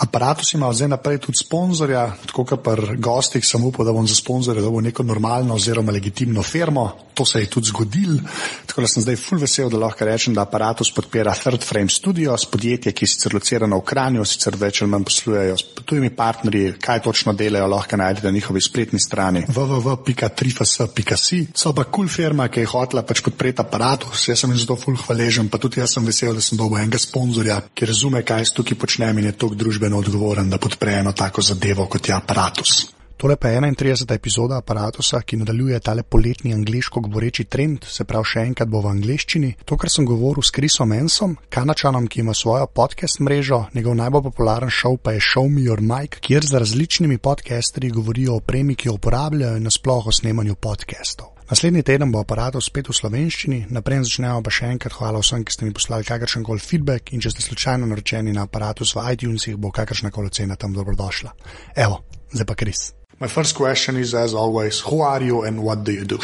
Apparatus ima zdaj naprej tudi sponzorja, tako kot pri gostih, sem upal, da bom za sponzorja dobil neko normalno oziroma legitimno firmo. To se je tudi zgodil, tako da sem zdaj full vesel, da lahko rečem, da Apparatus podpira Third Frame Studios, podjetje, ki je sicer locirano v Kranju, sicer več ali manj poslujejo s tujimi partnerji, kaj točno delajo, lahko najdete na njihovi spletni strani www.trifas.si. So pa kul cool firma, ki je hotela pač podpreti Apparatus, jaz sem jim zato full hvaležen, pa tudi jaz sem vesel, da sem dobil enega sponzorja, ki razume, kaj jaz tukaj počnem in je tok družbeno odgovoren, da podpre eno tako zadevo kot je aparatus. Tole pa je 31. epizoda aparatusa, ki nadaljuje tale poletni angliško govoreči trend, se pravi še enkrat bo v angliščini. To, kar sem govoril s Chrisom Ensom, kanačanom, ki ima svojo podcast mrežo, njegov najbolj popularen šov pa je Show Me Your Mic, kjer z različnimi podcasterji govorijo o premi, ki jo uporabljajo in nasploh o snemanju podcastov. Naslednji teden bo aparatus spet v slovenščini, naprej začnemo pa še enkrat hvala vsem, ki ste mi poslali kakršen koli feedback in če ste slučajno naročeni na aparatus v iTunesih, bo kakršna koli cena tam dobrodošla. Evo, zdaj pa Kris. My first question is, as always, who are you and what do you do?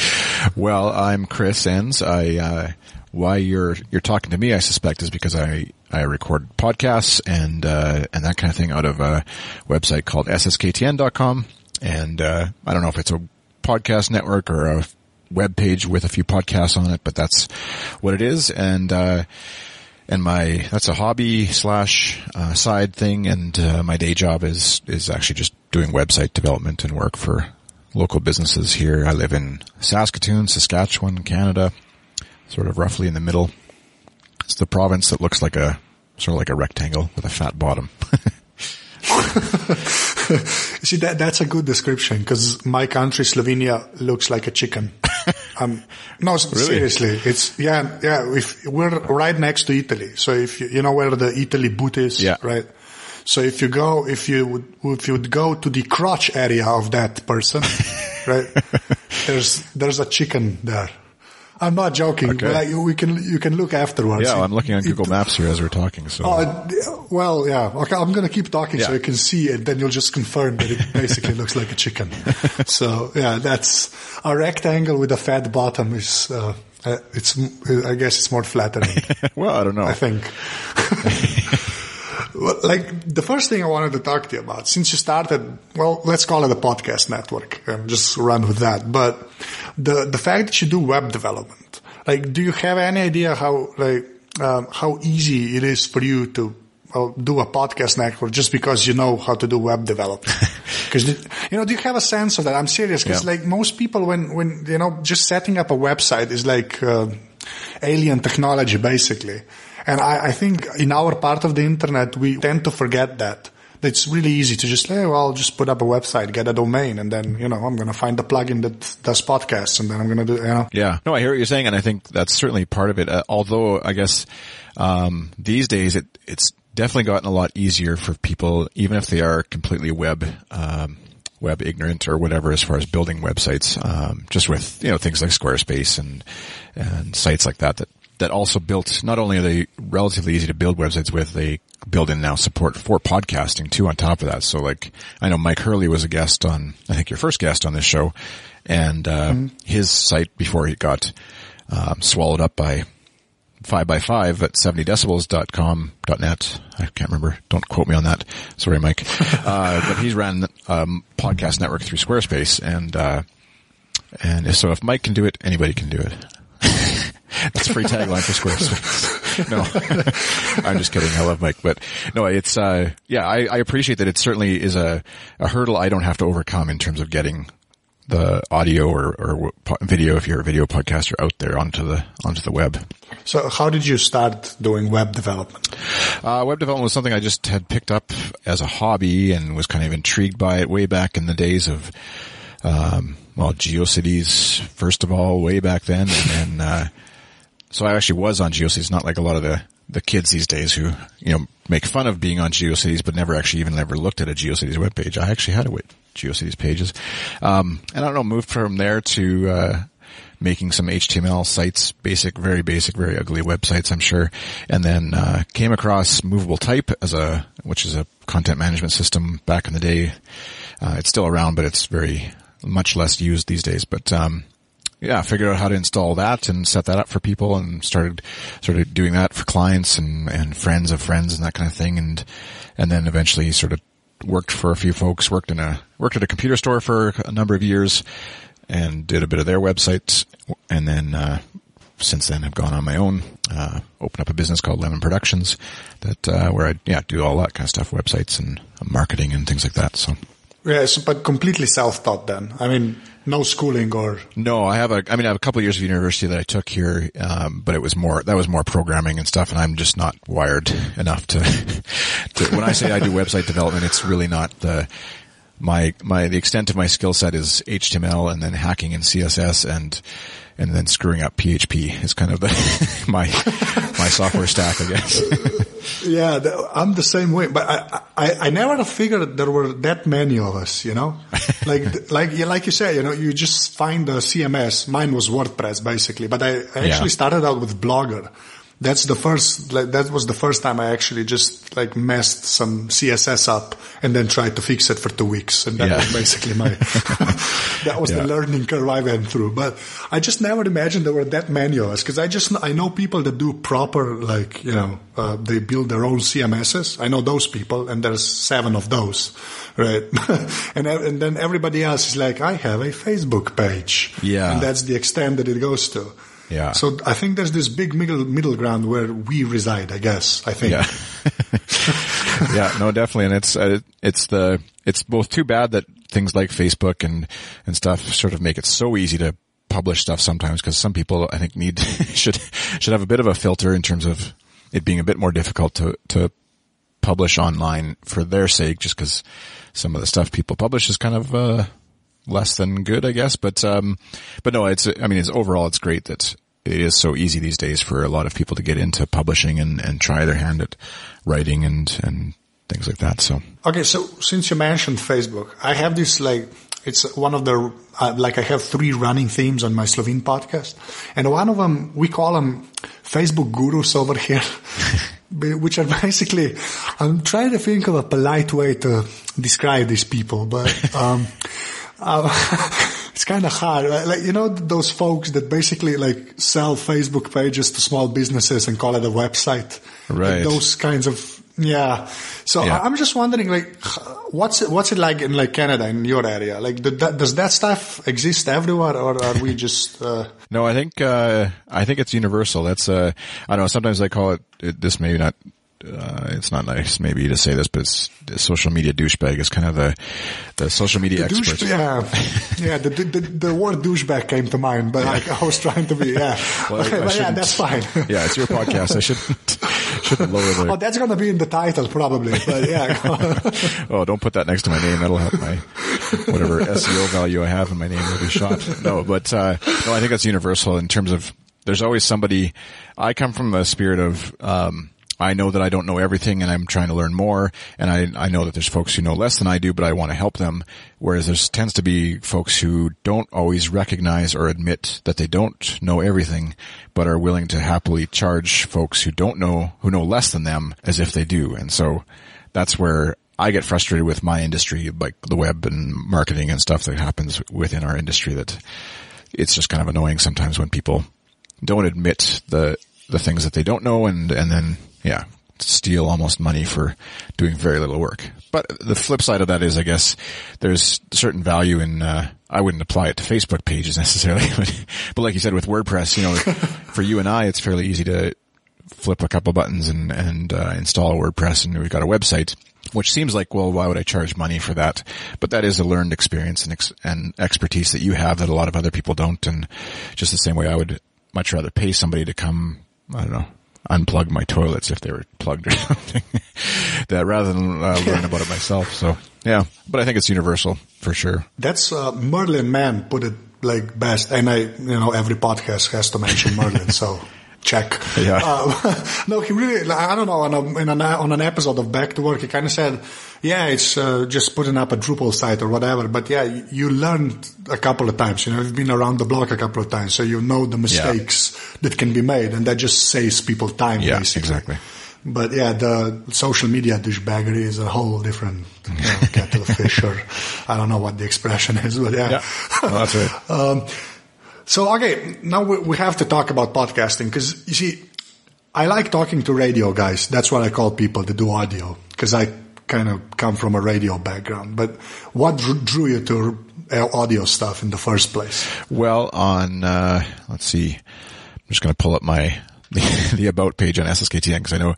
well, I'm Chris Enns. I, uh, why you're, you're talking to me, I suspect, is because I, I record podcasts and, uh, and that kind of thing out of a website called ssktn.com. And, uh, I don't know if it's a podcast network or a web page with a few podcasts on it, but that's what it is. And, uh, and my, that's a hobby slash, uh, side thing. And, uh, my day job is, is actually just doing website development and work for local businesses here. I live in Saskatoon, Saskatchewan, Canada, sort of roughly in the middle. It's the province that looks like a, sort of like a rectangle with a fat bottom. See, that, that's a good description because my country, Slovenia, looks like a chicken. Um, no, really? seriously, it's, yeah, yeah, if we're right next to Italy. So if you, you know where the Italy boot is, yeah. right? So if you go, if you would, if you would go to the crotch area of that person, right? There's, there's a chicken there. I'm not joking. Okay. But I, we can you can look afterwards. Yeah, I'm looking on Google it, Maps here as we're talking. So, uh, well, yeah. Okay, I'm going to keep talking yeah. so you can see it. Then you'll just confirm that it basically looks like a chicken. so, yeah, that's a rectangle with a fat bottom. Is uh, uh it's I guess it's more flattering. well, I don't know. I think. Like the first thing I wanted to talk to you about, since you started, well, let's call it a podcast network and just run with that. But the, the fact that you do web development, like, do you have any idea how, like, um, how easy it is for you to well, do a podcast network just because you know how to do web development? Because, you know, do you have a sense of that? I'm serious because yeah. like most people when, when, you know, just setting up a website is like, uh, alien technology basically. And I, I think in our part of the internet, we tend to forget that it's really easy to just, hey, well, just put up a website, get a domain, and then, you know, I'm going to find the plugin that does podcasts, and then I'm going to do, you know. Yeah. No, I hear what you're saying, and I think that's certainly part of it. Uh, although, I guess, um, these days it, it's definitely gotten a lot easier for people, even if they are completely web, um, web ignorant or whatever as far as building websites, um, just with, you know, things like Squarespace and, and sites like that that that also built, not only are they relatively easy to build websites with, they build in now support for podcasting too on top of that. So like, I know Mike Hurley was a guest on, I think your first guest on this show and, uh, mm-hmm. his site before he got, um, swallowed up by five by five at 70 decibels.com, .net. I can't remember. Don't quote me on that. Sorry, Mike. uh, but he's ran, um, podcast network through Squarespace and, uh, and so if Mike can do it, anybody can do it. That's a free tagline for Squarespace. no, I'm just kidding. I love Mike, but no, it's, uh, yeah, I, I appreciate that it certainly is a, a hurdle I don't have to overcome in terms of getting the audio or, or video, if you're a video podcaster out there onto the, onto the web. So how did you start doing web development? Uh, web development was something I just had picked up as a hobby and was kind of intrigued by it way back in the days of, um, well, GeoCities, first of all, way back then, and then, uh, so I actually was on GeoCities, not like a lot of the, the kids these days who, you know, make fun of being on GeoCities, but never actually even ever looked at a GeoCities webpage. I actually had a GeoCities pages. Um, and I don't know, moved from there to, uh, making some HTML sites, basic, very basic, very ugly websites, I'm sure. And then, uh, came across Movable Type as a, which is a content management system back in the day. Uh, it's still around, but it's very much less used these days. But, um, yeah, figured out how to install that and set that up for people and started, started doing that for clients and, and friends of friends and that kind of thing. And, and then eventually sort of worked for a few folks, worked in a, worked at a computer store for a number of years and did a bit of their websites. And then, uh, since then have gone on my own, uh, opened up a business called Lemon Productions that, uh, where I, yeah, do all that kind of stuff, websites and marketing and things like that. So. Yes, but completely self-taught then. I mean, no schooling or no i have a i mean i have a couple of years of university that i took here um, but it was more that was more programming and stuff and i'm just not wired enough to, to when i say i do website development it's really not the my my the extent of my skill set is html and then hacking in css and and then screwing up PHP is kind of the my my software stack, I guess. yeah, the, I'm the same way, but I, I I never figured there were that many of us. You know, like like like you say, you know, you just find a CMS. Mine was WordPress basically, but I, I actually yeah. started out with Blogger that's the first like that was the first time I actually just like messed some CSS up and then tried to fix it for two weeks. And that yeah. was basically my that was yeah. the learning curve I went through. But I just never imagined there were that many of us because I just I know people that do proper like you know uh, they build their own CMSs I know those people and there's seven of those right? And and then everybody else is like I have a Facebook page. Yeah. And that's the extent that it goes to yeah. So I think there's this big middle middle ground where we reside. I guess. I think. Yeah. yeah. No, definitely, and it's uh, it's the it's both too bad that things like Facebook and and stuff sort of make it so easy to publish stuff sometimes because some people I think need should should have a bit of a filter in terms of it being a bit more difficult to to publish online for their sake just because some of the stuff people publish is kind of uh, less than good, I guess. But, um, but no, it's, I mean, it's overall, it's great that it is so easy these days for a lot of people to get into publishing and, and try their hand at writing and, and things like that. So. Okay. So since you mentioned Facebook, I have this like, it's one of the, uh, like I have three running themes on my Slovene podcast. And one of them, we call them Facebook gurus over here, which are basically, I'm trying to think of a polite way to describe these people, but, um, uh, it's kind of hard. Like, you know, those folks that basically like sell Facebook pages to small businesses and call it a website. Right. Like those kinds of, yeah. So yeah. I'm just wondering, like, what's it, what's it like in like Canada in your area? Like, that, does that stuff exist everywhere or are we just, uh... No, I think, uh, I think it's universal. That's, uh, I don't know, sometimes they call it, it this may not uh, it's not nice maybe to say this, but it's, social media douchebag is kind of the the social media the expert. Yeah, yeah. The, the, the word douchebag came to mind, but like, I was trying to be yeah. well, okay, but yeah, that's fine. yeah, it's your podcast. I shouldn't shouldn't lower the. Oh, that's gonna be in the title probably, but yeah. oh, don't put that next to my name. That'll help my whatever SEO value I have in my name will be shot. No, but uh, no, I think that's universal in terms of there's always somebody. I come from the spirit of. Um, I know that I don't know everything and I'm trying to learn more. And I, I know that there's folks who know less than I do, but I want to help them. Whereas there tends to be folks who don't always recognize or admit that they don't know everything, but are willing to happily charge folks who don't know, who know less than them as if they do. And so that's where I get frustrated with my industry, like the web and marketing and stuff that happens within our industry that it's just kind of annoying sometimes when people don't admit the, the things that they don't know and, and then yeah, steal almost money for doing very little work. But the flip side of that is, I guess, there's certain value in, uh, I wouldn't apply it to Facebook pages necessarily, but, but like you said with WordPress, you know, for you and I, it's fairly easy to flip a couple buttons and, and, uh, install a WordPress and we've got a website, which seems like, well, why would I charge money for that? But that is a learned experience and, ex- and expertise that you have that a lot of other people don't. And just the same way I would much rather pay somebody to come, I don't know, unplug my toilets if they were plugged or something. that rather than uh, learn about it myself. So yeah, but I think it's universal for sure. That's uh, Merlin Mann put it like best, and I, you know, every podcast has to mention Merlin, so check. Yeah. Uh, no, he really, I don't know, on, a, an, on an episode of Back to Work, he kind of said, yeah, it's uh, just putting up a Drupal site or whatever. But yeah, you, learned a couple of times. You know, you've been around the block a couple of times, so you know the mistakes yeah. that can be made, and that just saves people time. Yeah, basically. exactly. But yeah, the social media douchebaggery is a whole different you know, kettle of fish, or I don't know what the expression is, but yeah. yeah. That's right. um, So, okay, now we, have to talk about podcasting because you see, I like talking to radio guys. That's what I call people that do audio because I kind of come from a radio background. But what drew you to audio stuff in the first place? Well, on, uh, let's see, I'm just going to pull up my, the, the about page on SSKTN because I know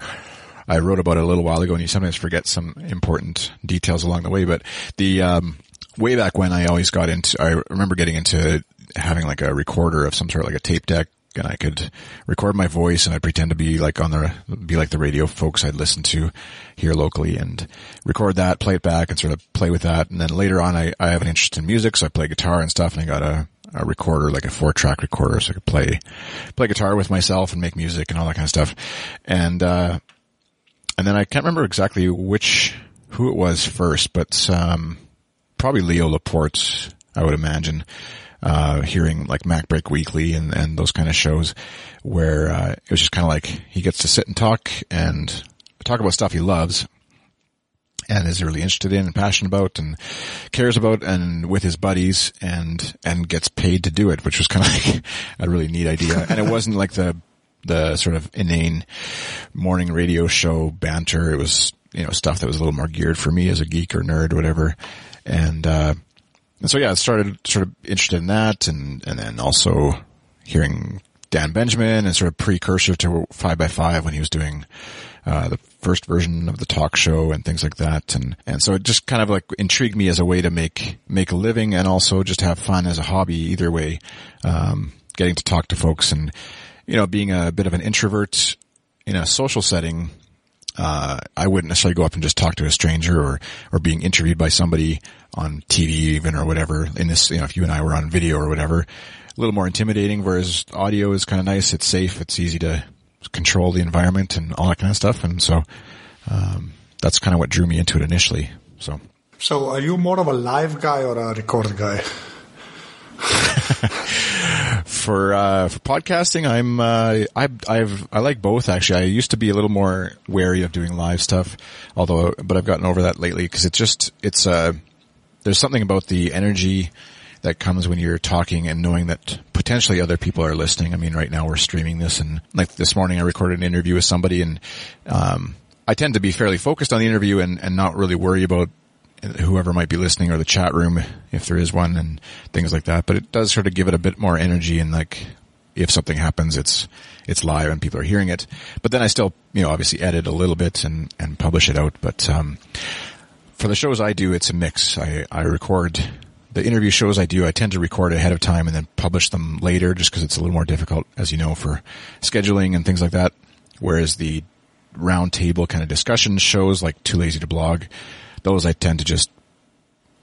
I wrote about it a little while ago and you sometimes forget some important details along the way, but the, um, way back when I always got into, I remember getting into having like a recorder of some sort, like a tape deck, and I could record my voice and I'd pretend to be like on the, be like the radio folks I'd listen to here locally and record that, play it back and sort of play with that. And then later on I, I have an interest in music, so I play guitar and stuff and I got a, a recorder, like a four track recorder so I could play, play guitar with myself and make music and all that kind of stuff. And, uh, and then I can't remember exactly which, who it was first, but, um, probably Leo Laporte, I would imagine, uh, hearing like MacBreak Weekly and, and those kind of shows where, uh, it was just kind of like he gets to sit and talk and talk about stuff he loves and is really interested in and passionate about and cares about and with his buddies and, and gets paid to do it, which was kind of like a really neat idea. And it wasn't like the, the sort of inane morning radio show banter. It was, you know, stuff that was a little more geared for me as a geek or nerd or whatever. And, uh, and so yeah, I started sort of interested in that and, and then also hearing Dan Benjamin and sort of precursor to five by five when he was doing, uh, the first version of the talk show and things like that. And, and so it just kind of like intrigued me as a way to make, make a living and also just have fun as a hobby either way. Um, getting to talk to folks and, you know, being a bit of an introvert in a social setting, uh, I wouldn't necessarily go up and just talk to a stranger or, or being interviewed by somebody on TV even or whatever in this, you know, if you and I were on video or whatever, a little more intimidating, whereas audio is kind of nice. It's safe. It's easy to control the environment and all that kind of stuff. And so, um, that's kind of what drew me into it initially. So. So are you more of a live guy or a record guy? for uh, for podcasting, I'm uh, I I've I like both actually. I used to be a little more wary of doing live stuff, although but I've gotten over that lately because it's just it's uh there's something about the energy that comes when you're talking and knowing that potentially other people are listening. I mean, right now we're streaming this and like this morning I recorded an interview with somebody and um, I tend to be fairly focused on the interview and, and not really worry about whoever might be listening or the chat room if there is one and things like that. But it does sort of give it a bit more energy and like if something happens, it's it's live and people are hearing it. But then I still, you know, obviously edit a little bit and and publish it out. But um, for the shows I do, it's a mix. I I record the interview shows I do. I tend to record ahead of time and then publish them later, just because it's a little more difficult, as you know, for scheduling and things like that. Whereas the roundtable kind of discussion shows, like Too Lazy to Blog, those I tend to just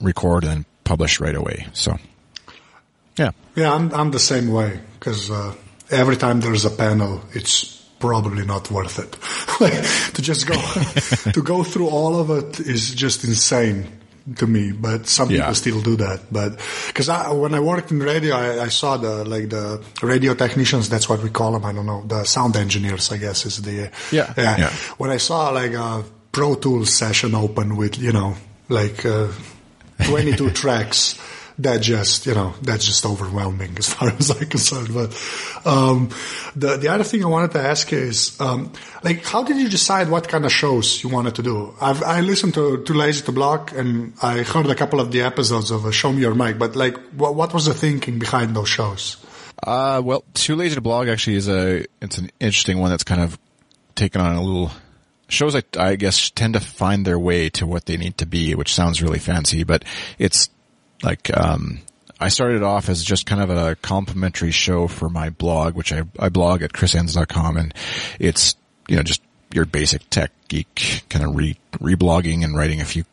record and publish right away. So, yeah. Yeah, I'm, I'm the same way because uh, every time there's a panel, it's probably not worth it. like, to just go to go through all of it is just insane to me. But some yeah. people still do that. But because when I worked in radio, I, I, saw the like the radio technicians. That's what we call them. I don't know the sound engineers. I guess is the yeah. yeah. yeah. When I saw like a Pro Tools session open with, you know, like uh, 22 tracks. That just, you know, that's just overwhelming as far as I'm concerned. But um, the the other thing I wanted to ask you is, um, like, how did you decide what kind of shows you wanted to do? I've I listened to Too Lazy to Blog, and I heard a couple of the episodes of uh, Show Me Your Mic. But like, what what was the thinking behind those shows? Uh, well, Too Lazy to Blog actually is a it's an interesting one that's kind of taken on a little shows I, I guess tend to find their way to what they need to be, which sounds really fancy, but it's like, um, I started off as just kind of a complimentary show for my blog, which I, I blog at chrisenns.com and it's, you know, just your basic tech geek kind of re, reblogging and writing a few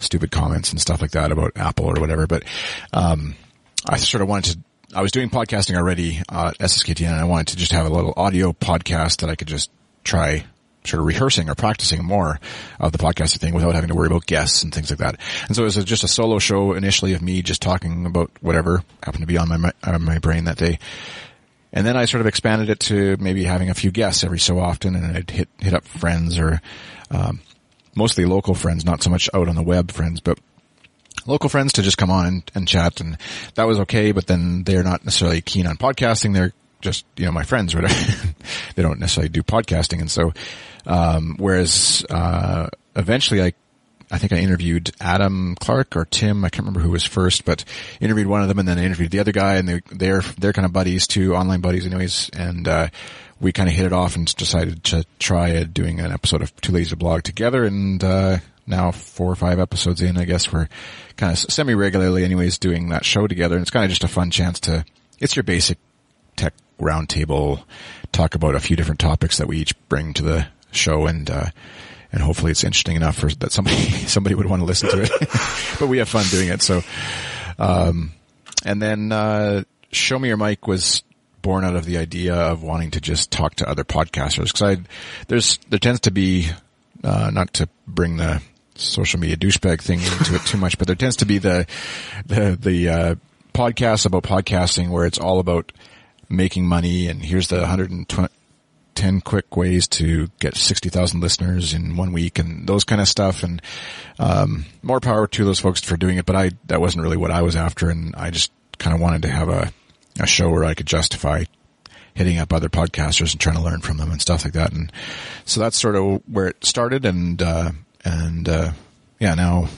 stupid comments and stuff like that about Apple or whatever. But, um, I sort of wanted to I was doing podcasting already uh, at SSKTN and I wanted to just have a little audio podcast that I could just try sort of rehearsing or practicing more of the podcasting thing without having to worry about guests and things like that. And so it was just a solo show initially of me just talking about whatever happened to be on my, on my brain that day. And then I sort of expanded it to maybe having a few guests every so often and I'd hit, hit up friends or, um, mostly local friends, not so much out on the web friends, but local friends to just come on and, and chat and that was okay, but then they're not necessarily keen on podcasting. They're just, you know, my friends, whatever. they don't necessarily do podcasting. And so, um, whereas, uh, eventually I, I think I interviewed Adam Clark or Tim. I can't remember who was first, but interviewed one of them and then I interviewed the other guy and they, they're, they're kind of buddies too, online buddies anyways. And, uh, we kind of hit it off and decided to try doing an episode of Too Lazy to Blog together. And, uh, now four or five episodes in, I guess we're kind of semi-regularly anyways doing that show together. And it's kind of just a fun chance to, it's your basic tech roundtable, talk about a few different topics that we each bring to the show and, uh, and hopefully it's interesting enough for that somebody, somebody would want to listen to it. but we have fun doing it. So, um, and then, uh, Show Me Your Mic was born out of the idea of wanting to just talk to other podcasters. Cause I, there's, there tends to be, uh, not to bring the social media douchebag thing into it too much, but there tends to be the, the, the, uh, podcasts about podcasting where it's all about making money and here's the 110 quick ways to get 60,000 listeners in one week and those kind of stuff. And, um, more power to those folks for doing it, but I, that wasn't really what I was after. And I just kind of wanted to have a, a show where I could justify hitting up other podcasters and trying to learn from them and stuff like that. And so that's sort of where it started. And, uh, and uh, yeah, now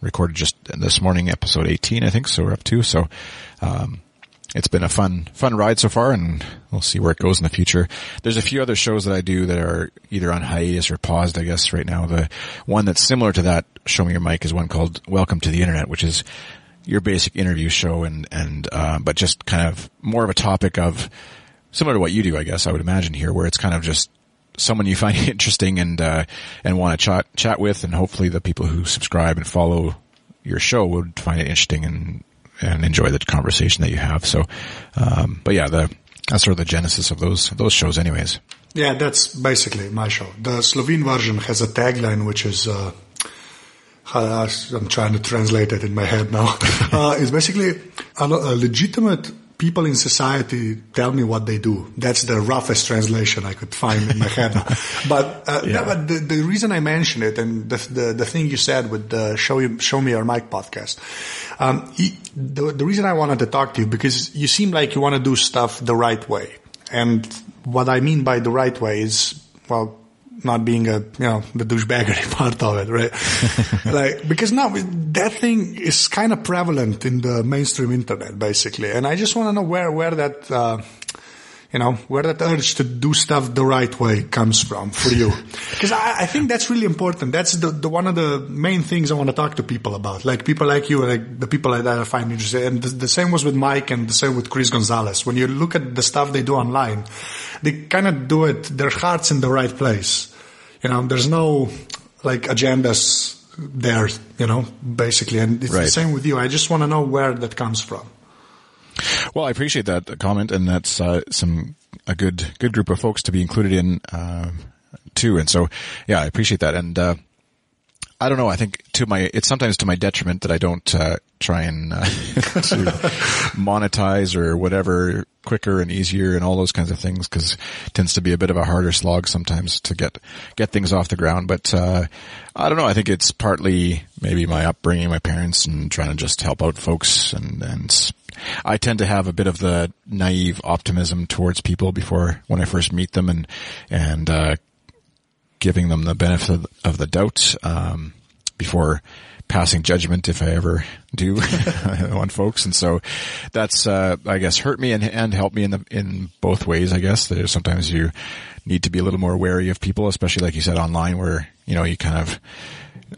recorded just this morning, episode 18, I think. So we're up to. So um, it's been a fun, fun ride so far, and we'll see where it goes in the future. There's a few other shows that I do that are either on hiatus or paused, I guess, right now. The one that's similar to that, Show Me Your Mic, is one called Welcome to the Internet, which is your basic interview show and, and, uh, but just kind of more of a topic of similar to what you do, I guess I would imagine here, where it's kind of just someone you find interesting and uh, and want to chat chat with, and hopefully the people who subscribe and follow your show would find it interesting and and enjoy the conversation that you have. So, um, but yeah, the that's sort of the genesis of those those shows, anyways. Yeah, that's basically my show. The Slovene version has a tagline which is. Uh, I'm trying to translate it in my head now. uh, it's basically a, a legitimate people in society tell me what they do. That's the roughest translation I could find in my head. but, uh, yeah. but the, the, reason I mention it and the, the, the, thing you said with the show, you, show me your mic podcast, um, the, the reason I wanted to talk to you because you seem like you want to do stuff the right way. And what I mean by the right way is, well, not being a, you know, the douchebaggery part of it, right? like, because now that thing is kind of prevalent in the mainstream internet, basically. And I just want to know where, where that, uh, you know, where that urge to do stuff the right way comes from for you. Because I, I, think that's really important. That's the, the, one of the main things I want to talk to people about. Like people like you, like the people like that I find interesting. And the, the same was with Mike and the same with Chris Gonzalez. When you look at the stuff they do online, they kind of do it, their heart's in the right place you know, there's no like agendas there, you know, basically. And it's right. the same with you. I just want to know where that comes from. Well, I appreciate that comment, and that's uh, some a good good group of folks to be included in uh, too. And so, yeah, I appreciate that. And uh, I don't know. I think to my, it's sometimes to my detriment that I don't uh, try and uh, monetize or whatever quicker and easier and all those kinds of things because tends to be a bit of a harder slog sometimes to get get things off the ground. But uh, I don't know. I think it's partly maybe my upbringing, my parents, and trying to just help out folks. And and I tend to have a bit of the naive optimism towards people before when I first meet them, and and uh, giving them the benefit of the doubt um, before passing judgment if I ever do on folks. And so that's, uh, I guess hurt me and, and help me in the, in both ways, I guess. That sometimes you need to be a little more wary of people, especially like you said online where, you know, you kind of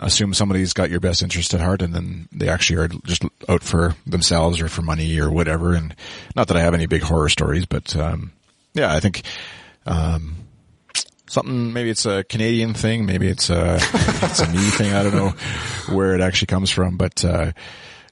assume somebody's got your best interest at heart and then they actually are just out for themselves or for money or whatever. And not that I have any big horror stories, but, um, yeah, I think, um, something. Maybe it's a Canadian thing. Maybe it's a it's a me thing. I don't know where it actually comes from, but uh,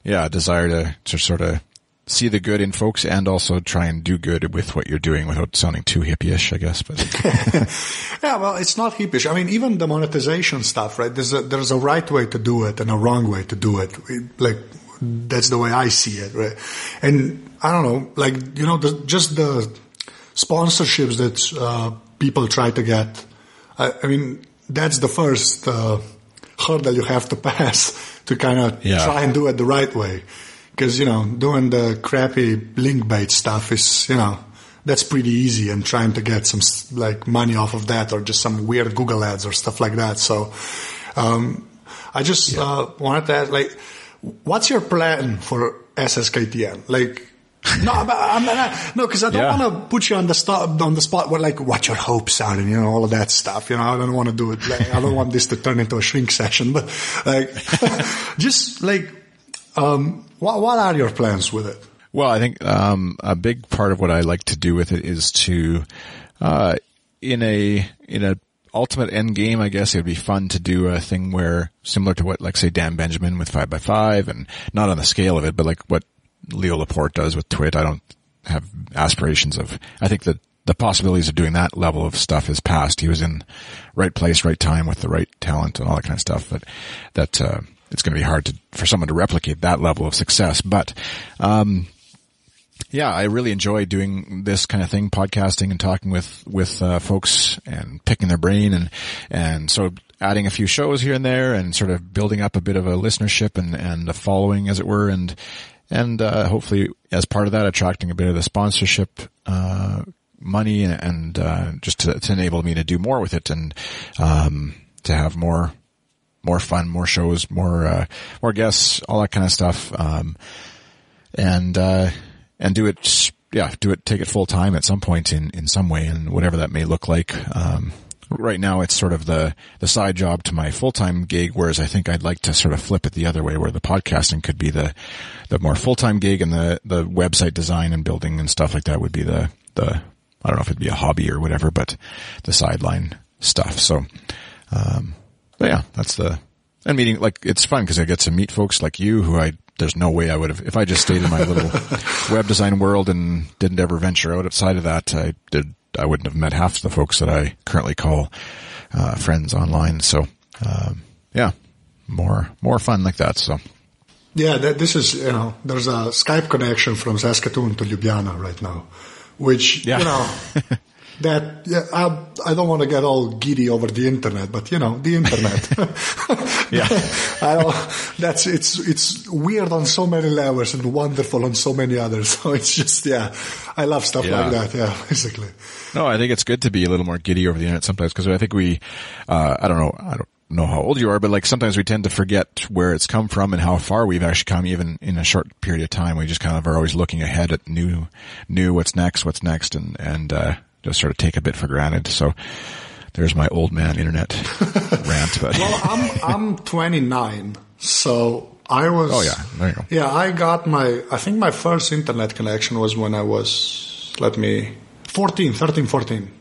yeah, a desire to to sort of see the good in folks and also try and do good with what you're doing without sounding too hippie-ish, I guess. But yeah, well, it's not hippie I mean, even the monetization stuff, right? There's a there's a right way to do it and a wrong way to do it. Like that's the way I see it, right? And I don't know, like you know, the, just the sponsorships that uh, people try to get. I, I mean, that's the first uh, hurdle you have to pass to kind of Yeah. try and do it the right way. Cause, you know, doing the crappy link bait stuff is, you know, that's pretty easy and trying to get some like money off of that or just some weird Google ads or stuff like that. So, um, I just, uh, wanted to ask, like, what's your plan for SSKTN? Like, no, but I'm not, no, cause I don't Yeah. want to put you on the spot, on the spot where like what your hopes are and, you know, all of that stuff. You know, I don't want to do it. Like, I don't want this to turn into a shrink session, but like, just like, um, what, what are your plans with it? Well, I think um, a big part of what I like to do with it is to, uh, in a in a ultimate end game, I guess it would be fun to do a thing where similar to what, like, say, Dan Benjamin with Five by Five, and not on the scale of it, but like what Leo Laporte does with Twit. I don't have aspirations of. I think that the possibilities of doing that level of stuff is past. He was in right place, right time with the right talent and all that kind of stuff. But that uh, it's going to be hard to for someone to replicate that level of success. But um, yeah, I really enjoy doing this kind of thing, podcasting and talking with with uh, folks and picking their brain and and so adding a few shows here and there and sort of building up a bit of a listenership and and a following, as it were, and and uh, hopefully as part of that, attracting a bit of the sponsorship uh, money and, uh, just to, to enable me to do more with it and um, to have more more fun, more shows, more uh, more guests, all that kind of stuff. Um, and uh, and do it, yeah, do it, take it full time at some point in in some way, and whatever that may look like. Um, right now, it's sort of the the side job to my full time gig, whereas I think I'd like to sort of flip it the other way, where the podcasting could be the the more full time gig, and the the website design and building and stuff like that would be the the I don't know if it'd be a hobby or whatever, but the sideline stuff. So, um, but yeah, that's the and meeting like it's fun because I get to meet folks like you who I there's no way I would have if I just stayed in my little web design world and didn't ever venture out outside of that. I did I wouldn't have met half the folks that I currently call uh, friends online. So um, yeah, more more fun like that. So Yeah, that, this is, you know, there's a Skype connection from Saskatoon to Ljubljana right now, which, Yeah. you know, that, yeah, I, I don't want to get all giddy over the internet, but you know, the internet. Yeah. I don't, that's, it's, it's weird on so many levels and wonderful on so many others. So it's just, yeah, I love stuff Yeah. like that. Yeah, basically. No, I think it's good to be a little more giddy over the internet sometimes because I think we, uh, I don't know, I don't know how old you are, but like sometimes we tend to forget where it's come from and how far we've actually come even in a short period of time. We just kind of are always looking ahead at new, new, what's next, what's next and, and, uh, just sort of take a bit for granted. So there's my old man internet rant, but Well, I'm I'm 29, so I was. Oh, yeah. There you go. Yeah, I got my. I think my first internet connection was when I was. Let me. 14, 13, 14,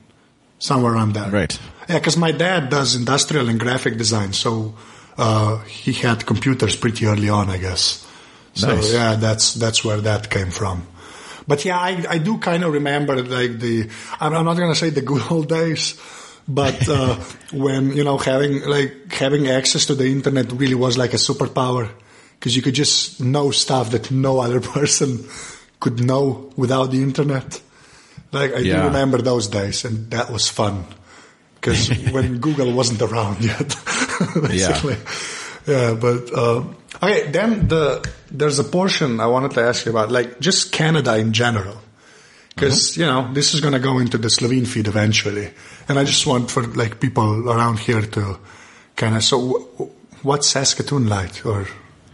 somewhere around there. Right. Yeah, because my dad does industrial and graphic design, so uh, he had computers pretty early on, I guess. So Nice. yeah, that's that's where that came from. But yeah, I, I do kind of remember like the. I'm, I'm not gonna say the good old days, but uh, when you know having like having access to the internet really was like a superpower because you could just know stuff that no other person could know without the internet. Like I Yeah. do remember those days, and that was fun because when Google wasn't around yet, basically. Yeah, but uh, okay. Then the there's a portion I wanted to ask you about, like just Canada in general, because you know this is going to go into the Slovene feed eventually, and I just want for like people around here to kind of. So, w- what's Saskatoon like, or?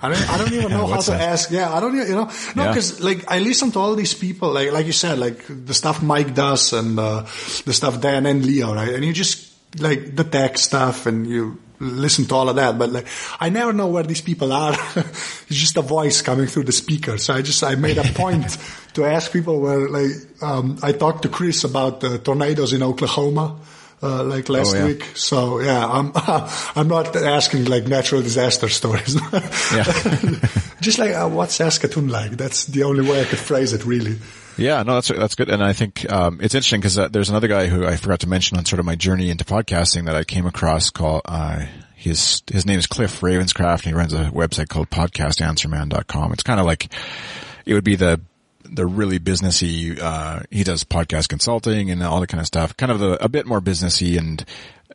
I don't, I don't even know how to that? ask. Yeah, I don't, you know, no, Yeah. because like I listen to all these people, like like you said, like the stuff Mike does and uh, the stuff Dan and Leo, right? And you just like the tech stuff, and you listen to all of that. But like, I never know where these people are. it's just a voice coming through the speaker. So I just I made a point to ask people where like um, I talked to Chris about the tornadoes in Oklahoma. Uh, like last Oh, yeah. week, so yeah, I'm I'm not asking like natural disaster stories. Just like uh, what's Saskatoon like? That's the only way I could phrase it, really. Yeah, no, that's that's good, and I think um, it's interesting because uh, there's another guy who I forgot to mention on sort of my journey into podcasting that I came across. Called uh, his his name is Cliff Ravenscraft, and he runs a website called PodcastAnswerman.com. It's kind of like it would be the the really businessy. Uh, he does podcast consulting and all that kind of stuff. Kind of the, a bit more businessy, and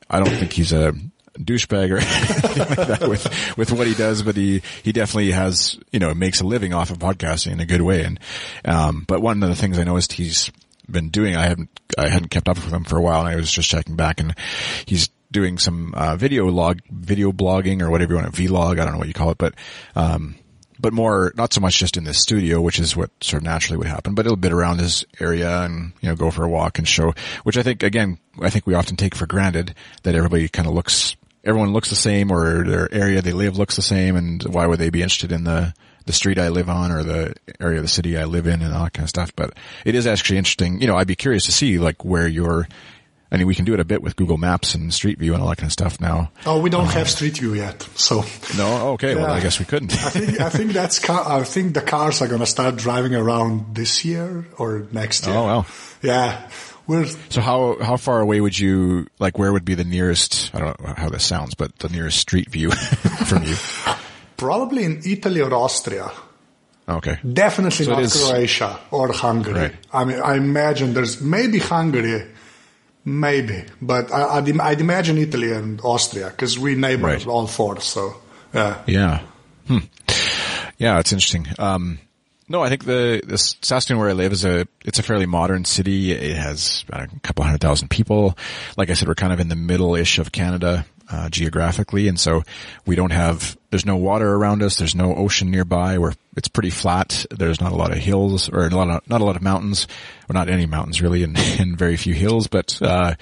I don't think he's a douchebag or like with, with what he does, but he, he definitely has, you know, makes a living off of podcasting in a good way. And, um, but one of the things I noticed he's been doing, I haven't, I hadn't kept up with him for a while and I was just checking back and he's doing some, uh, video log, video blogging or whatever you want to vlog. I don't know what you call it, but, um, but more, not so much just in the studio, which is what sort of naturally would happen, but a little bit around his area and, you know, go for a walk and show, which I think, again, I think we often take for granted that everybody kind of looks, everyone looks the same or their area they live looks the same and why would they be interested in the, the street I live on or the area of the city I live in and all that kind of stuff. But it is actually interesting. You know, I'd be curious to see like where you're, I mean, we can do it a bit with Google Maps and Street View and all that kind of stuff now. Oh, we don't um, have Street View yet, so. No, okay. Well, I guess we couldn't. I think I think that's car. I think the cars are going to start driving around this year or next oh, year. Oh, wow. Yeah, we're So how how far away would you like? Where would be the nearest? I don't know how this sounds, but the nearest street view from you. probably in Italy or Austria. Okay. Definitely So not is- Croatia or Hungary. Right. I mean, I imagine there's maybe Hungary, maybe, but I, I'd, I'd imagine Italy and Austria because we neighbor Right. all four. So yeah, Yeah. Hmm. Yeah, it's interesting. Um, no, I think the, the Saskatoon where I live is a, it's a fairly modern city. It has know, a couple hundred thousand people. Like I said, we're kind of in the middle-ish of Canada, uh, geographically. And so we don't have, there's no water around us. There's no ocean nearby. We're, it's pretty flat. There's not a lot of hills or a lot of, not a lot of mountains or not any mountains really and, and very few hills, but, uh,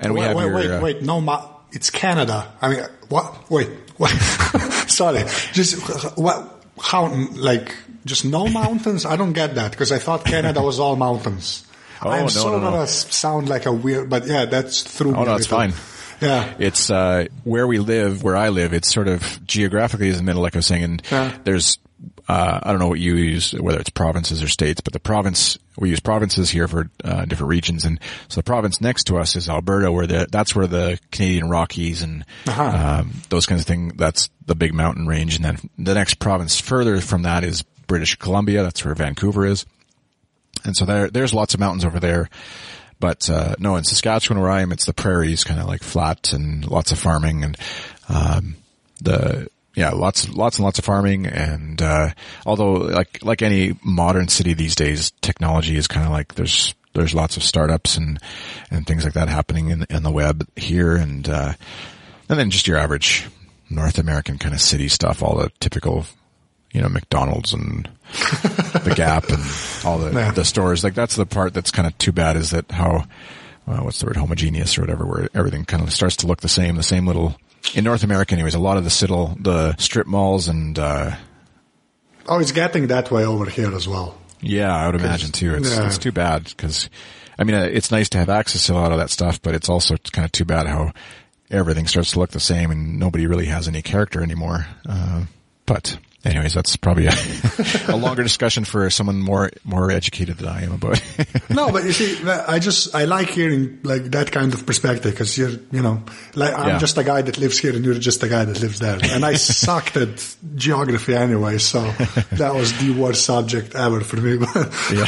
and we wait, have wait, your, wait, uh, wait, no, ma- it's Canada. I mean, what? Wait, what? Sorry, just what? How? Like, just no mountains? I don't get that because I thought Canada was all mountains. Oh, I'm no, so no, no. gonna sound like a weird, but yeah, that's through. Oh, no, it's fine. Yeah. It's uh, where we live, where I live. It's sort of geographically is in the middle, like I was saying. And Yeah. there's, uh, I don't know what you use, whether it's provinces or states, but the province we use provinces here for uh, different regions. And so the province next to us is Alberta, where the that's where the Canadian Rockies and Uh-huh. um, those kinds of things. That's the big mountain range. And then the next province further from that is British Columbia. That's where Vancouver is. And so there, there's lots of mountains over there. But, uh, no, in Saskatchewan where I am, it's the prairies kind of like flat and lots of farming and, um, the, yeah, lots, lots and lots of farming. And, uh, although like, like any modern city these days, technology is kind of like there's, there's lots of startups and, and things like that happening in, in the web here. And, uh, and then just your average North American kind of city stuff, all the typical, you know, McDonald's and the Gap and all the Yeah. the stores. Like that's the part that's kind of too bad is that how uh, what's the word homogeneous or whatever, where everything kind of starts to look the same. The same little in North America, anyways. A lot of the citadel, the strip malls, and uh, Oh, it's getting that way over here as well. yeah, I would imagine too. It's yeah. it's too bad because I mean uh, it's nice to have access to a lot of that stuff, but it's also kind of too bad how everything starts to look the same and nobody really has any character anymore. Uh, but anyways, that's probably a, a longer discussion for someone more more educated than I am about. No, but you see, I just I like hearing like that kind of perspective because you're, you know, like I'm Yeah. just a guy that lives here and you're just a guy that lives there, and I sucked at geography anyway, so that was the worst subject ever for me. Yeah.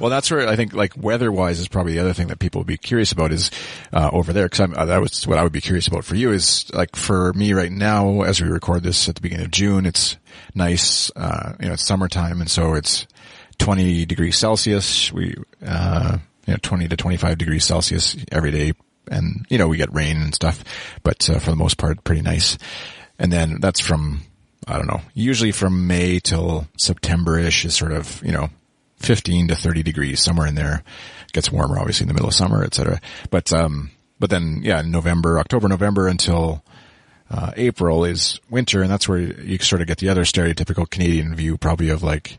well, that's where I think like weather-wise is probably the other thing that people would be curious about is uh, over there because uh, that was what I would be curious about for you is like for me right now as we record this at the beginning of June, it's nice, uh, you know, it's summertime and so it's 20 degrees Celsius. We, uh, you know, 20 to 25 degrees Celsius every day. And, you know, we get rain and stuff, but uh, for the most part, pretty nice. And then that's from, I don't know, usually from May till September-ish is sort of, you know, 15 to 30 degrees, somewhere in there. Gets warmer, obviously, in the middle of summer, et cetera. But, um, but then, yeah, November, October, November until, uh, April is winter, and that's where you sort of get the other stereotypical Canadian view, probably of like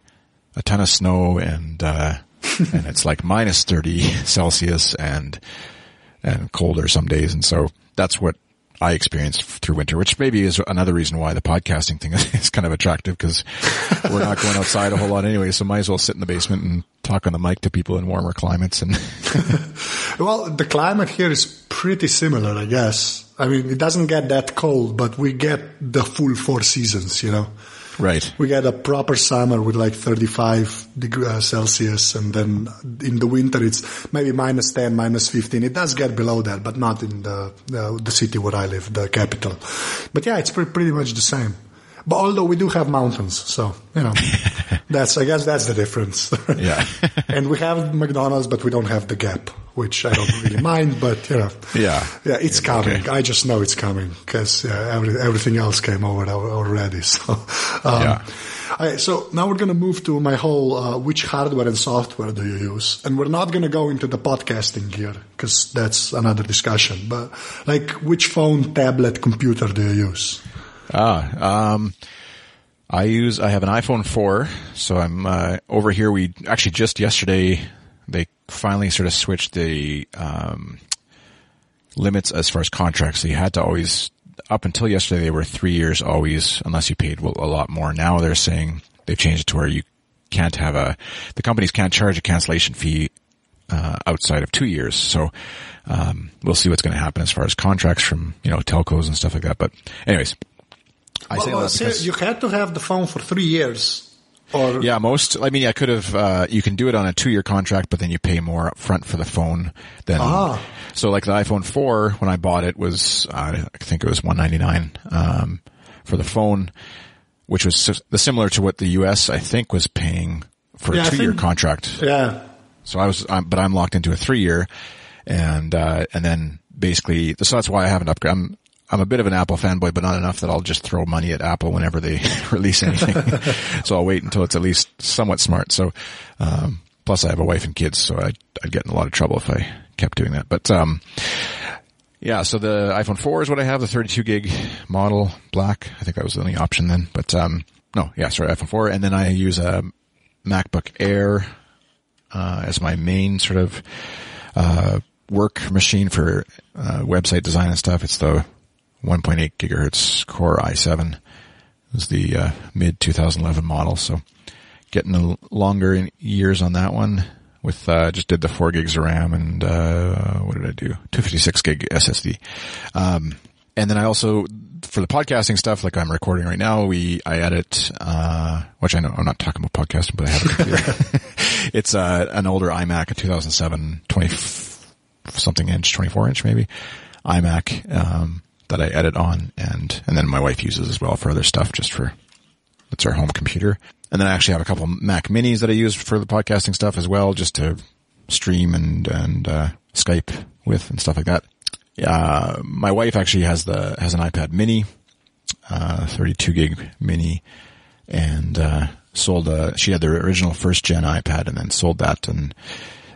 a ton of snow and, uh, and it's like minus 30 Celsius and, and colder some days. And so that's what I experienced through winter, which maybe is another reason why the podcasting thing is, is kind of attractive because we're not going outside a whole lot anyway. So might as well sit in the basement and talk on the mic to people in warmer climates. And well, the climate here is pretty similar, I guess. I mean, it doesn't get that cold, but we get the full four seasons, you know. Right. We get a proper summer with like 35 degrees uh, Celsius, and then in the winter it's maybe minus 10, minus 15. It does get below that, but not in the uh, the city where I live, the capital. But yeah, it's pre- pretty much the same. But although we do have mountains, so you know, that's I guess that's the difference. Yeah. and we have McDonald's, but we don't have the Gap, which I don't really mind. But you know, Yeah. yeah, it's coming. Okay. I just know it's coming because yeah, every, everything else came over already. So, um, Yeah. alright, so now we're going to move to my whole uh, which hardware and software do you use, and we're not going to go into the podcasting gear because that's another discussion. But like, which phone, tablet, computer do you use? Ah, um, I use, I have an iPhone 4, so I'm, uh, over here, we, actually just yesterday, they finally sort of switched the, um, limits as far as contracts. So you had to always, up until yesterday, they were three years always, unless you paid a lot more. Now they're saying they've changed it to where you can't have a, the companies can't charge a cancellation fee, uh, outside of two years. So, um, we'll see what's going to happen as far as contracts from, you know, telcos and stuff like that. But anyways, I say Well, that see, because- you had to have the phone for three years. Or yeah, most. I mean, I could have. Uh, you can do it on a two-year contract, but then you pay more up front for the phone. Than Ah. so, like the iPhone four when I bought it was uh, I think it was one ninety nine um, for the phone, which was the similar to what the U.S. I think was paying for Yeah, a two-year contract. yeah, So I was, um, but I'm locked into a three year, and uh, and then basically, so that's why I haven't upgraded. I'm I'm a bit of an Apple fanboy, but not enough that I'll just throw money at Apple whenever they release anything. so I'll wait until it's at least somewhat smart. So um, plus, I have a wife and kids, so I'd, I'd get in a lot of trouble if I kept doing that. But um, yeah, so the iPhone 4 is what I have, the 32 gig model, black. I think that was the only option then. But um, no, yeah, sorry, iPhone 4, and then I use a MacBook Air uh, as my main sort of uh, work machine for uh, website design and stuff. It's the 1.8 gigahertz Core i7. It was the uh, mid 2011 model, so getting a longer years on that one. With uh, just did the four gigs of RAM and uh, what did I do? 256 gig SSD. Um, and then I also for the podcasting stuff, like I'm recording right now, we I edit, uh, which I know I'm not talking about podcasting, but I have computer. it's uh, an older iMac, a 2007 20 something inch, 24 inch maybe iMac um, that I edit on, and and then my wife uses as well for other stuff, just for it's our home computer. And then I actually have a couple Mac Minis that I use for the podcasting stuff as well, just to stream and and uh, Skype with and stuff like that. Uh, my wife actually has the has an iPad Mini, uh, 32 gig Mini, and uh, sold a. She had the original first gen iPad and then sold that and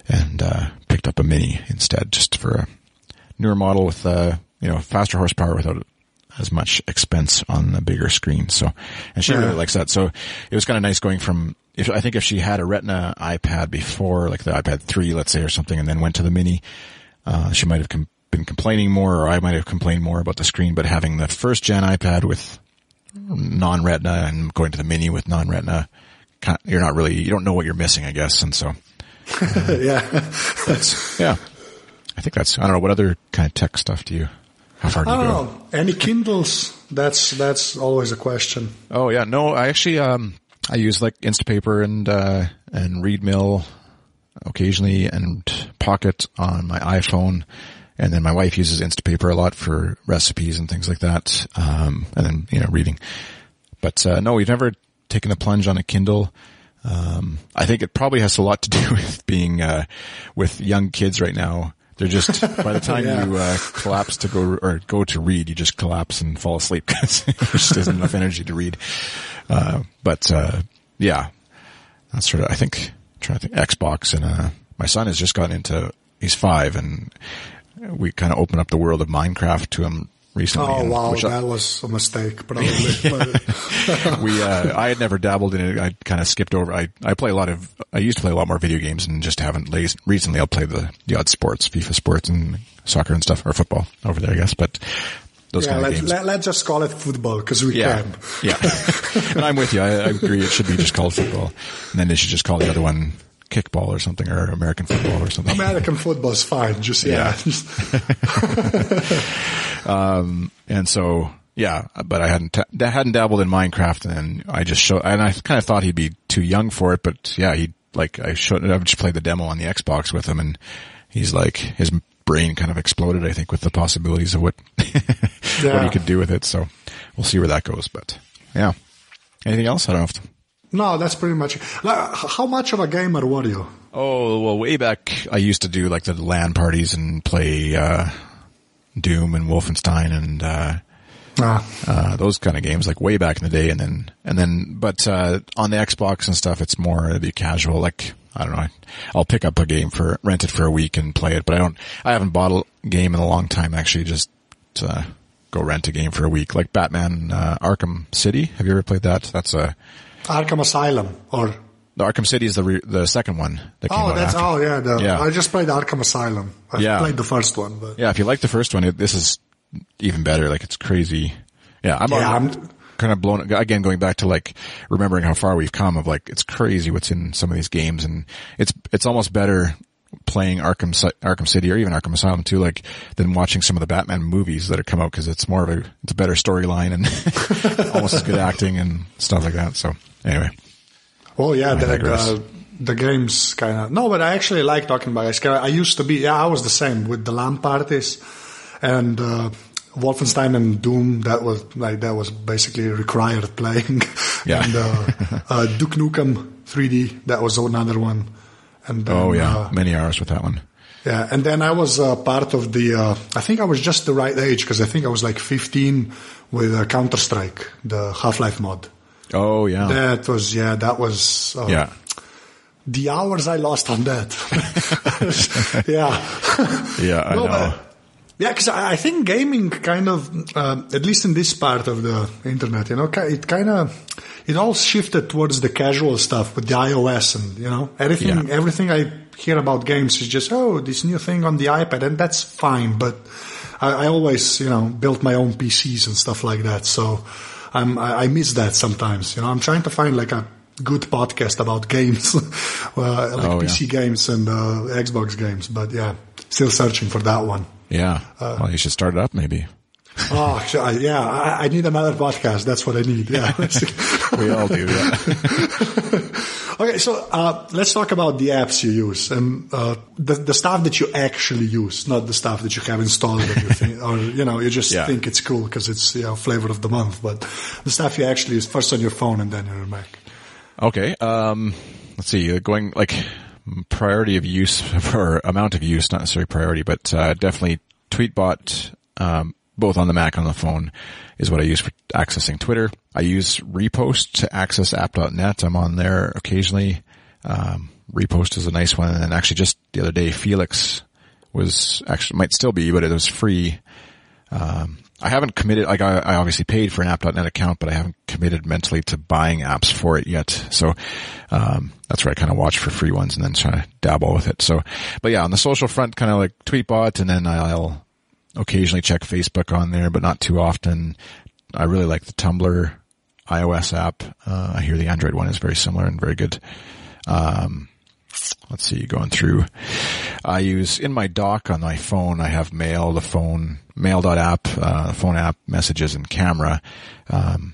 and uh, picked up a Mini instead, just for a newer model with uh, you know faster horsepower without as much expense on a bigger screen. So, and she Yeah. really likes that. So it was kind of nice going from. If I think if she had a Retina iPad before, like the iPad three, let's say, or something, and then went to the Mini, uh, she might have com- been complaining more, or I might have complained more about the screen. But having the first gen iPad with non-Retina and going to the Mini with non-Retina, you're not really, you don't know what you're missing, I guess. And so, yeah. that's, yeah, I think that's, I don't know, what other kind of tech stuff do you, how far do you go? Oh, any Kindles? That's that's always a question. Oh yeah, no, I actually, um, I use like Instapaper and, uh, and ReadMill occasionally and Pocket on my iPhone. And then my wife uses Instapaper a lot for recipes and things like that. Um, and then, you know, reading. But, uh, no, we've never taken the plunge on a Kindle. Um, I think it probably has a lot to do with being, uh, with young kids right now. They're just, by the time Yeah. you, uh, collapse to go, or go to read, you just collapse and fall asleep because there just isn't enough energy to read. Uh, but, uh, yeah, that's sort of, I think, I'm trying to think, Xbox and, uh, my son has just gotten into, he's five and we kind of opened up the world of Minecraft to him recently. Oh wow, which I- that was a mistake, probably. We uh I had never dabbled in it. I kind of skipped over. I I play a lot of. I used to play a lot more video games and just haven't. Recently, I'll play the the odd sports, FIFA sports and soccer and stuff, or football over there, I guess. But those yeah, kind of let's, games. let, let's just call it football because we yeah, can. yeah. and I'm with you. I, I agree. It should be just called football, and then they should just call the other one kickball or something, or American football or something. American football is fine. Just yeah, Yeah. just- um, and so Yeah, but I hadn't I hadn't dabbled in Minecraft, and I just showed, and I kind of thought he'd be too young for it. But yeah, he like I showed, I just played the demo on the Xbox with him, and he's like his brain kind of exploded. I think with the possibilities of what Yeah. what he could do with it. So we'll see where that goes. But yeah, anything else? I don't know. No, that's pretty much. Like, how much of a gamer were you? Oh, well, way back, I used to do like the LAN parties and play, uh, Doom and Wolfenstein and, uh, Ah, uh, those kind of games, like way back in the day. And then, and then, but, uh, on the Xbox and stuff, it's more the casual, like, I don't know, I'll pick up a game for, rent it for a week and play it, but I don't, I haven't bought a game in a long time actually, just, uh, go rent a game for a week, like Batman, uh, Arkham City. Have you ever played that? That's a, Arkham Asylum or the Arkham City is the, re- the second one that came oh, out that's after. oh yeah. The, Yeah. I just played Arkham Asylum. I Yeah. played the first one, but Yeah, if you like the first one, it, this is even better. Like it's crazy. Yeah, I'm, Yeah, I'm I'm- kind of blown again. Going back to like remembering how far we've come. Of like it's crazy what's in some of these games, and it's it's almost better playing Arkham Arkham City or even Arkham Asylum too, like than watching some of the Batman movies that have come out because it's more of a it's a better storyline and almost as good acting and stuff like that. So anyway, Oh yeah, the, uh, the games kind of no, but I actually like talking about it. I used to be yeah, I was the same with the LAN parties and uh, Wolfenstein and Doom. That was like that was basically required playing. Yeah. and uh, uh, Duke Nukem 3D. That was another one. And then, oh yeah, uh, many hours with that one. yeah, and then I was uh, part of the. Uh, I think I was just the right age because I think I was like 15 with uh, Counter Strike, the Half Life mod. Oh yeah, That was yeah, that was uh, yeah. the hours I lost on that. yeah. Yeah, I No, know. but- yeah, because I I think gaming kind of, uh, at least in this part of the internet, you know, it kind of, it all shifted towards the casual stuff with the iOS and, you know, everything, Yeah. everything I hear about games is just, oh, this new thing on the iPad, and that's fine, but I, I always, you know, built my own PCs and stuff like that, so I'm, I, I miss that sometimes, you know, I'm trying to find like a good podcast about games, uh, like Oh, yeah. PC games and uh, Xbox games, but yeah, still searching for that one. Yeah. Uh, well, you should start it up maybe. Oh, yeah, I, I need another podcast. That's what I need. Yeah. We all do. Yeah. Okay, so uh, let's talk about the apps you use and uh, the the stuff that you actually use, not the stuff that you have installed that you think, or you know you just Yeah. think it's cool because it's you know flavor of the month, but the stuff you actually use first on your phone and then on your Mac. Okay. Um, let's see. uh, Going like priority of use or amount of use, not necessarily priority, but uh, definitely Tweetbot, um, both on the Mac and on the phone, is what I use for accessing Twitter. I use Riposte to access app.net. I'm on there occasionally. Um, Riposte is a nice one, and then actually, just the other day, Felix was actually might still be, but it was free. Um, I haven't committed, like I, I obviously paid for an app.net account, but I haven't committed mentally to buying apps for it yet. So, um, that's where I kind of watch for free ones and then try to dabble with it. So, but yeah, on the social front, kind of like Tweetbot and then I'll occasionally check Facebook on there, but not too often. I really like the Tumblr iOS app. Uh, I hear the Android one is very similar and very good. Um, let's see, going through. I use in my dock on my phone. I have Mail, the phone, Mail.app, uh, phone app, messages, and camera. Um,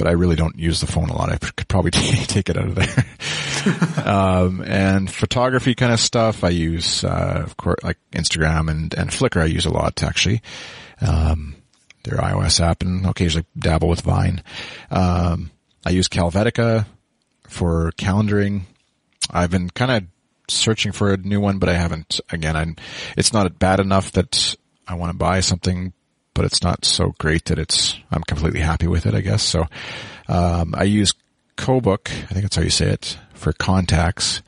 but I really don't use the phone a lot. I could probably take it out of there. um, and photography kind of stuff. I use, uh, of course, like Instagram and and Flickr. I use a lot actually. Um, their iOS app and occasionally dabble with Vine. Um, I use Calvetica for calendaring. I've been kind of searching for a new one, but I haven't. Again, I'm, it's not bad enough that I want to buy something, but it's not so great that it's, I'm completely happy with it, I guess. So, um, I use CoBook, I think that's how you say it, for contacts,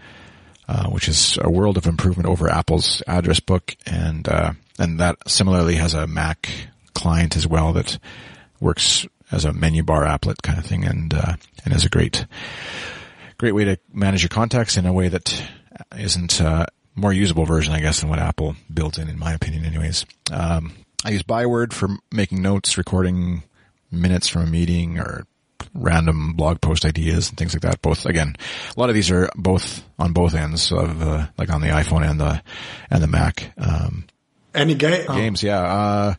uh, which is a world of improvement over Apple's address book. And, uh, and that similarly has a Mac client as well that works as a menu bar applet kind of thing and, uh, and is a great, great way to manage your contacts in a way that isn't uh, more usable version, I guess, than what Apple built in, in my opinion, anyways. Um, I use Byword for making notes, recording minutes from a meeting, or random blog post ideas and things like that. Both again, a lot of these are both on both ends of uh, like on the iPhone and the and the Mac. Um, Any game? Oh. Games, yeah. Uh,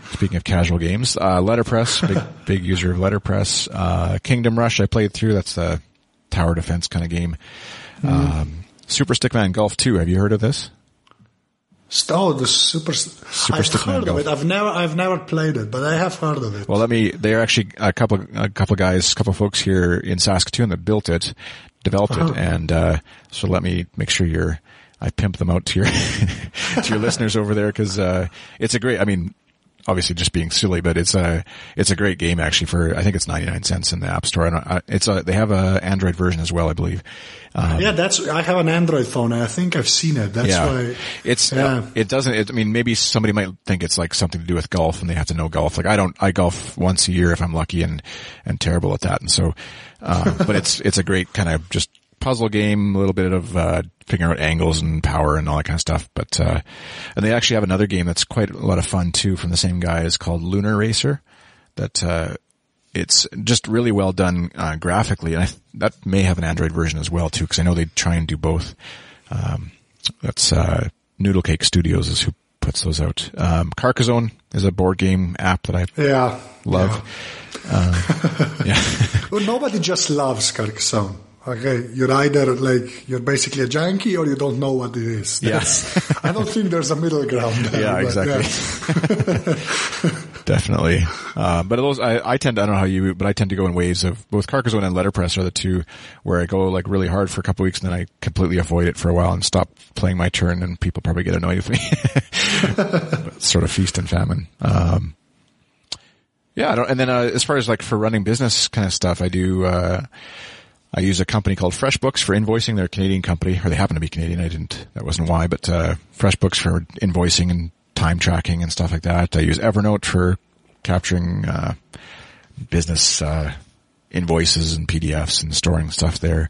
speaking of casual games, uh, Letterpress, big, big user of Letterpress. Uh, Kingdom Rush, I played through. That's the tower defense kind of game. Mm-hmm. Um, Super Stickman Golf 2. Have you heard of this? Oh, the super. Super I've heard of Golf. it. I've never, I've never played it, but I have heard of it. Well, let me. They're actually a couple, a couple guys, a couple folks here in Saskatoon that built it, developed Uh-huh. it, and uh, so let me make sure you're. I pimp them out to your to your listeners over there because uh, it's a great. I mean, obviously just being silly, but it's a it's a great game actually. For I think it's ninety nine cents in the App Store. I it's a, they have a Android version as well, I believe. Um, yeah, that's. I have an Android phone, and I think I've seen it. That's yeah, why. it's yeah. it doesn't. It, I mean, maybe somebody might think it's like something to do with golf, and they have to know golf. Like I don't. I golf once a year if I'm lucky, and and terrible at that. And so, uh, but it's it's a great kind of just puzzle game, a little bit of uh, figuring out angles and power and all that kind of stuff. But uh, and they actually have another game that's quite a lot of fun too from the same guy. guys called Lunar Racer. That uh, it's just really well done uh, graphically, and I, that may have an Android version as well too, because I know they try and do both. Um, that's uh, Noodlecake Studios is who puts those out. Um, Carcassonne is a board game app that I Yeah. love. Uh, yeah. Well, nobody just loves Carcassonne. Okay, you're either like you're basically a junkie or you don't know what it is. Yeah. That's- I don't think there's a middle ground. There, Yeah, exactly. Definitely. Uh, but those, I, I tend to, I don't know how you, but I tend to go in waves of both Carcassonne and Letterpress are the two where I go like really hard for a couple weeks and then I completely avoid it for a while and stop playing my turn and people probably get annoyed with me. Sort of feast and famine. Um, yeah, I don't, and then, uh, as far as like for running business kind of stuff, I do, uh, I use a company called FreshBooks for invoicing. They're a Canadian company, or they happen to be Canadian. I didn't, that wasn't why, but, uh, FreshBooks for invoicing and time tracking and stuff like that. I use Evernote for capturing, uh, business, uh, invoices and PDFs and storing stuff there.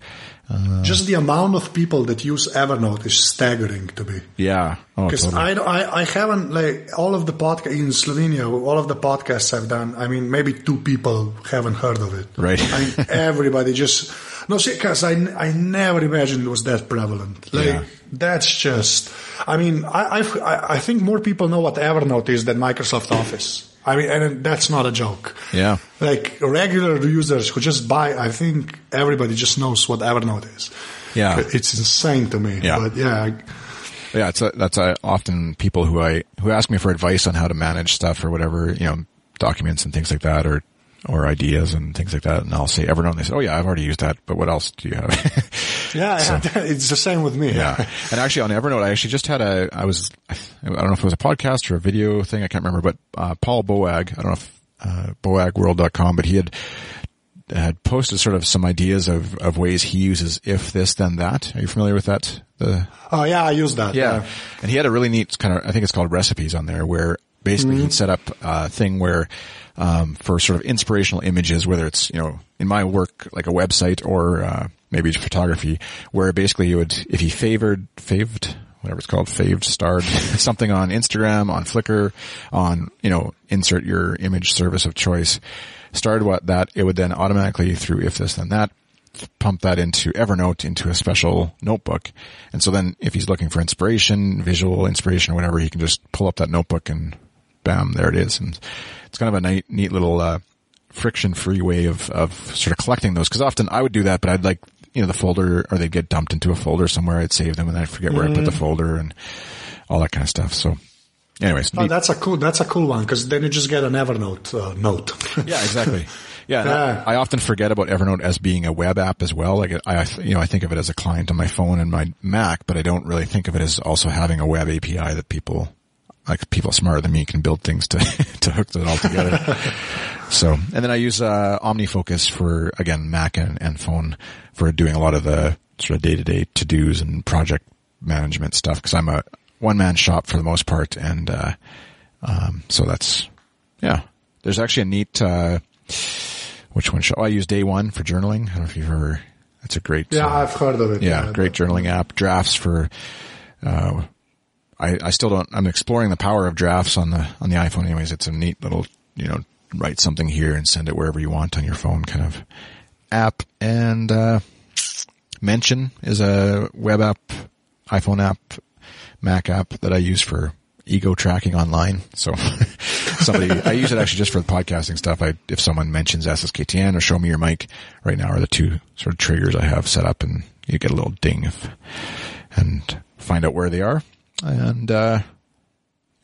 Uh, Just the amount of people that use Evernote is staggering to me. yeah. Oh, Because totally. I, I, I haven't like all of the podcast in Slovenia, all of the podcasts I've done. I mean, maybe two people haven't heard of it. Right. I mean, everybody just no, see, because I, I never imagined it was that prevalent. Like Yeah. that's just. I mean, I, I've- I I think more people know what Evernote is than Microsoft Office. I mean, and that's not a joke. Yeah. Like regular users who just buy, I think everybody just knows what Evernote is. Yeah. It's insane to me. Yeah. But yeah, Yeah, it's a, that's uh often people who I who ask me for advice on how to manage stuff or whatever, you know, documents and things like that, or or ideas and things like that. And I'll say Evernote. And they say, "Oh yeah, I've already used that, but what else do you have?" Yeah, So- it's the same with me. yeah. And actually, on Evernote, I actually just had a. I was. I don't know if it was a podcast or a video thing. I can't remember, but uh, Paul Boag. I don't know if uh, boagworld.com, but he had had posted sort of some ideas of of ways he uses if this then that. Are you familiar with that? The Oh yeah, I use that. yeah. And he had a really neat kind of, I think it's called recipes on there where basically he'd set up a thing where, um, for sort of inspirational images, whether it's, you know, in my work, like a website or, uh, maybe photography, where basically you would, if he favored, faved, whatever it's called, faved, starred something on Instagram, on Flickr, on, you know, insert your image service of choice, starred what that, it would then automatically through if this then that, pump that into Evernote into a special notebook. And so then if he's looking for inspiration, visual inspiration or whatever, he can just pull up that notebook and bam, there it is. And it's kind of a neat, neat little, uh, friction free way of, of sort of collecting those. Cause often I would do that, but I'd like, you know, the folder or they'd get dumped into a folder somewhere. I'd save them and then I'd forget where I put the folder and all that kind of stuff. So anyways, Oh, neat. that's a cool. That's a cool one because then you just get an Evernote uh, note. Yeah, exactly. Yeah, Yeah. I, I often forget about Evernote as being a web app as well. Like I, I- you know, I think of it as a client on my phone and my Mac, but I don't really think of it as also having a web API that people, like people smarter than me, can build things to to hook that all together. so, and then I use uh, OmniFocus for again Mac and, and phone for doing a lot of the sort of day to day to dos and project management stuff because I'm a one man shop for the most part, and uh, um, so that's yeah. There's actually a neat. Uh, which one? Should, oh, I use Day One for journaling. I don't know if you've ever. That's a great. yeah, uh, I've heard of it. yeah, great journaling app. Drafts for. Uh, I I still don't. I'm exploring the power of drafts on the on the iPhone. Anyways, it's a neat little you know write something here and send it wherever you want on your phone kind of app. And uh, Mention is a web app, iPhone app, Mac app that I use for ego tracking online. So somebody, I use it actually just for the podcasting stuff. I, if someone mentions SSKTN or show me your mic right now are the two sort of triggers I have set up and you get a little ding if, and find out where they are. And, uh,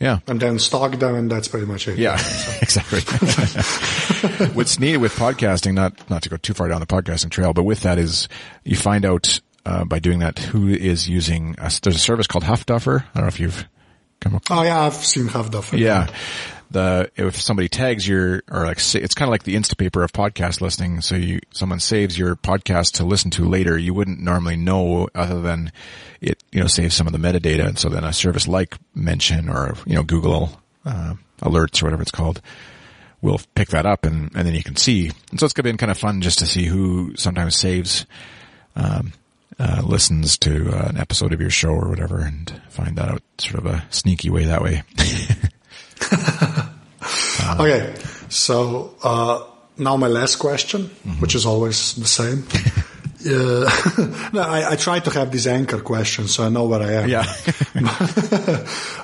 yeah. And then stalk them and that's pretty much it. Yeah, exactly. What's neat with podcasting, not, not to go too far down the podcasting trail, but with that is you find out, uh, by doing that who is using, a, there's a service called Huffduffer. I don't know if you've come Oh yeah, I've seen Huffduffer. Yeah. The, if somebody tags your, or like, it's kind of like the Instapaper of podcast listening. So you, someone saves your podcast to listen to later. You wouldn't normally know other than it, you know, saves some of the metadata. And so then a service like Mention or, you know, Google, uh, alerts or whatever it's called will pick that up and, and then you can see. And so it's been kind of fun just to see who sometimes saves, um, uh, listens to uh, an episode of your show or whatever and find that out sort of a sneaky way that way. uh, okay. So, uh, now my last question, mm-hmm. which is always the same. uh, no, I, I, try to have these anchor questions so I know where I am. Yeah.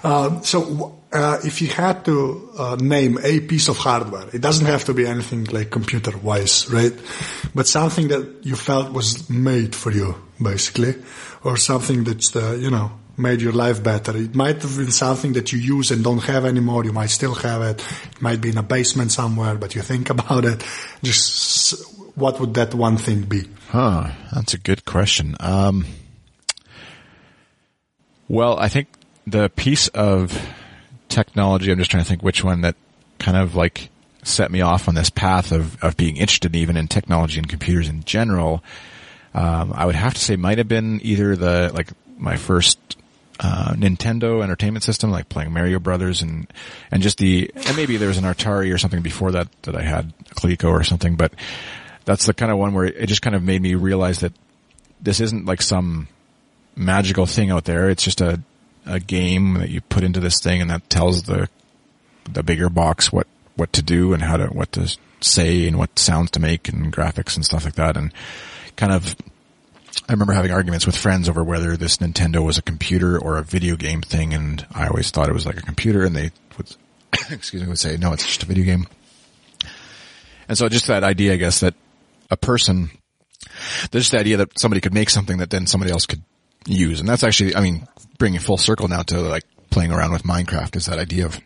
uh, so, uh, if you had to uh, name a piece of hardware, it doesn't have to be anything like computer wise, right? But something that you felt was made for you, basically, or something that's, uh, you know, made your life better. It might have been something that you use and don't have anymore. You might still have it. It might be in a basement somewhere, but you think about it. Just what would that one thing be? Huh. That's a good question. Um, well, I think the piece of technology, I'm just trying to think which one that kind of like set me off on this path of, of being interested even in technology and computers in general. Um, I would have to say might have been either the, like my first, uh, Nintendo entertainment system, like playing Mario Brothers and, and just the, and maybe there was an Atari or something before that that I had, Coleco or something, but that's the kind of one where it just kind of made me realize that this isn't like some magical thing out there. It's just a, a game that you put into this thing and that tells the, the bigger box what, what to do and how to, what to say and what sounds to make and graphics and stuff like that. And kind of, I remember having arguments with friends over whether this Nintendo was a computer or a video game thing. And I always thought it was like a computer and they would, excuse me, would say, no, it's just a video game. And so just that idea, I guess, that a person, there's just the idea that somebody could make something that then somebody else could use. And that's actually, I mean, bringing full circle now to like playing around with Minecraft is that idea of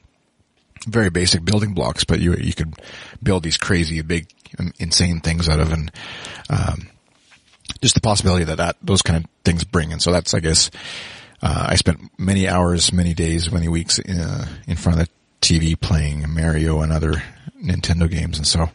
very basic building blocks, but you, you could build these crazy, big, insane things out of and, um, just the possibility that that, those kind of things bring. And so that's, I guess, uh, I spent many hours, many days, many weeks, uh, in front of the TV playing Mario and other Nintendo games. And so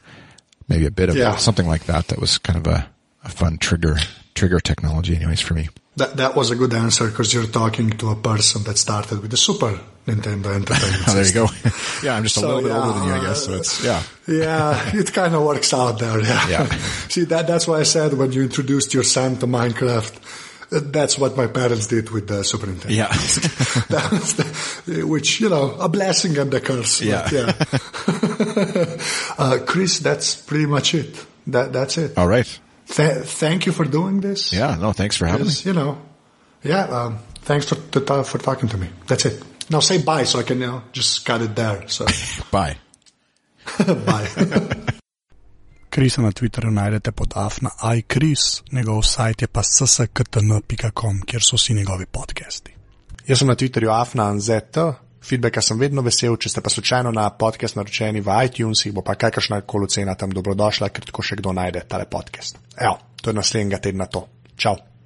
maybe a bit of yeah. something like that. That was kind of a, a fun trigger trigger technology, anyways, for me. That that was a good answer because you're talking to a person that started with the Super Nintendo Entertainment. oh, there you go. yeah, I'm just a so, little bit yeah, older than you, I guess. So it's yeah. yeah, it kind of works out there. Yeah. yeah. See that that's why I said when you introduced your son to Minecraft. That's what my parents did with the Super Nintendo. Yeah. the, which, you know, a blessing and a curse. Yeah. yeah. uh, Chris, that's pretty much it. That, that's it. All right. Th- thank you for doing this. Yeah, no, thanks for having me. You know, yeah, um, thanks for, to, for talking to me. That's it. Now say bye so I can you know, just cut it there. So. bye. bye. Krisa na Twitterju najdete pod afna iChris, njegov sajt je pa sskatn.com, kjer so vsi njegovi podcasti. Jaz sem na Twitterju afna.nz, feedbacka sem vedno vesel, če ste pa slučajno na podcast naročeni v iTunesih, bo pa kakršna koli cena tam dobrodošla, ker tako še kdo najde tale podcast. Evo, to je naslednjega tedna to. Čau!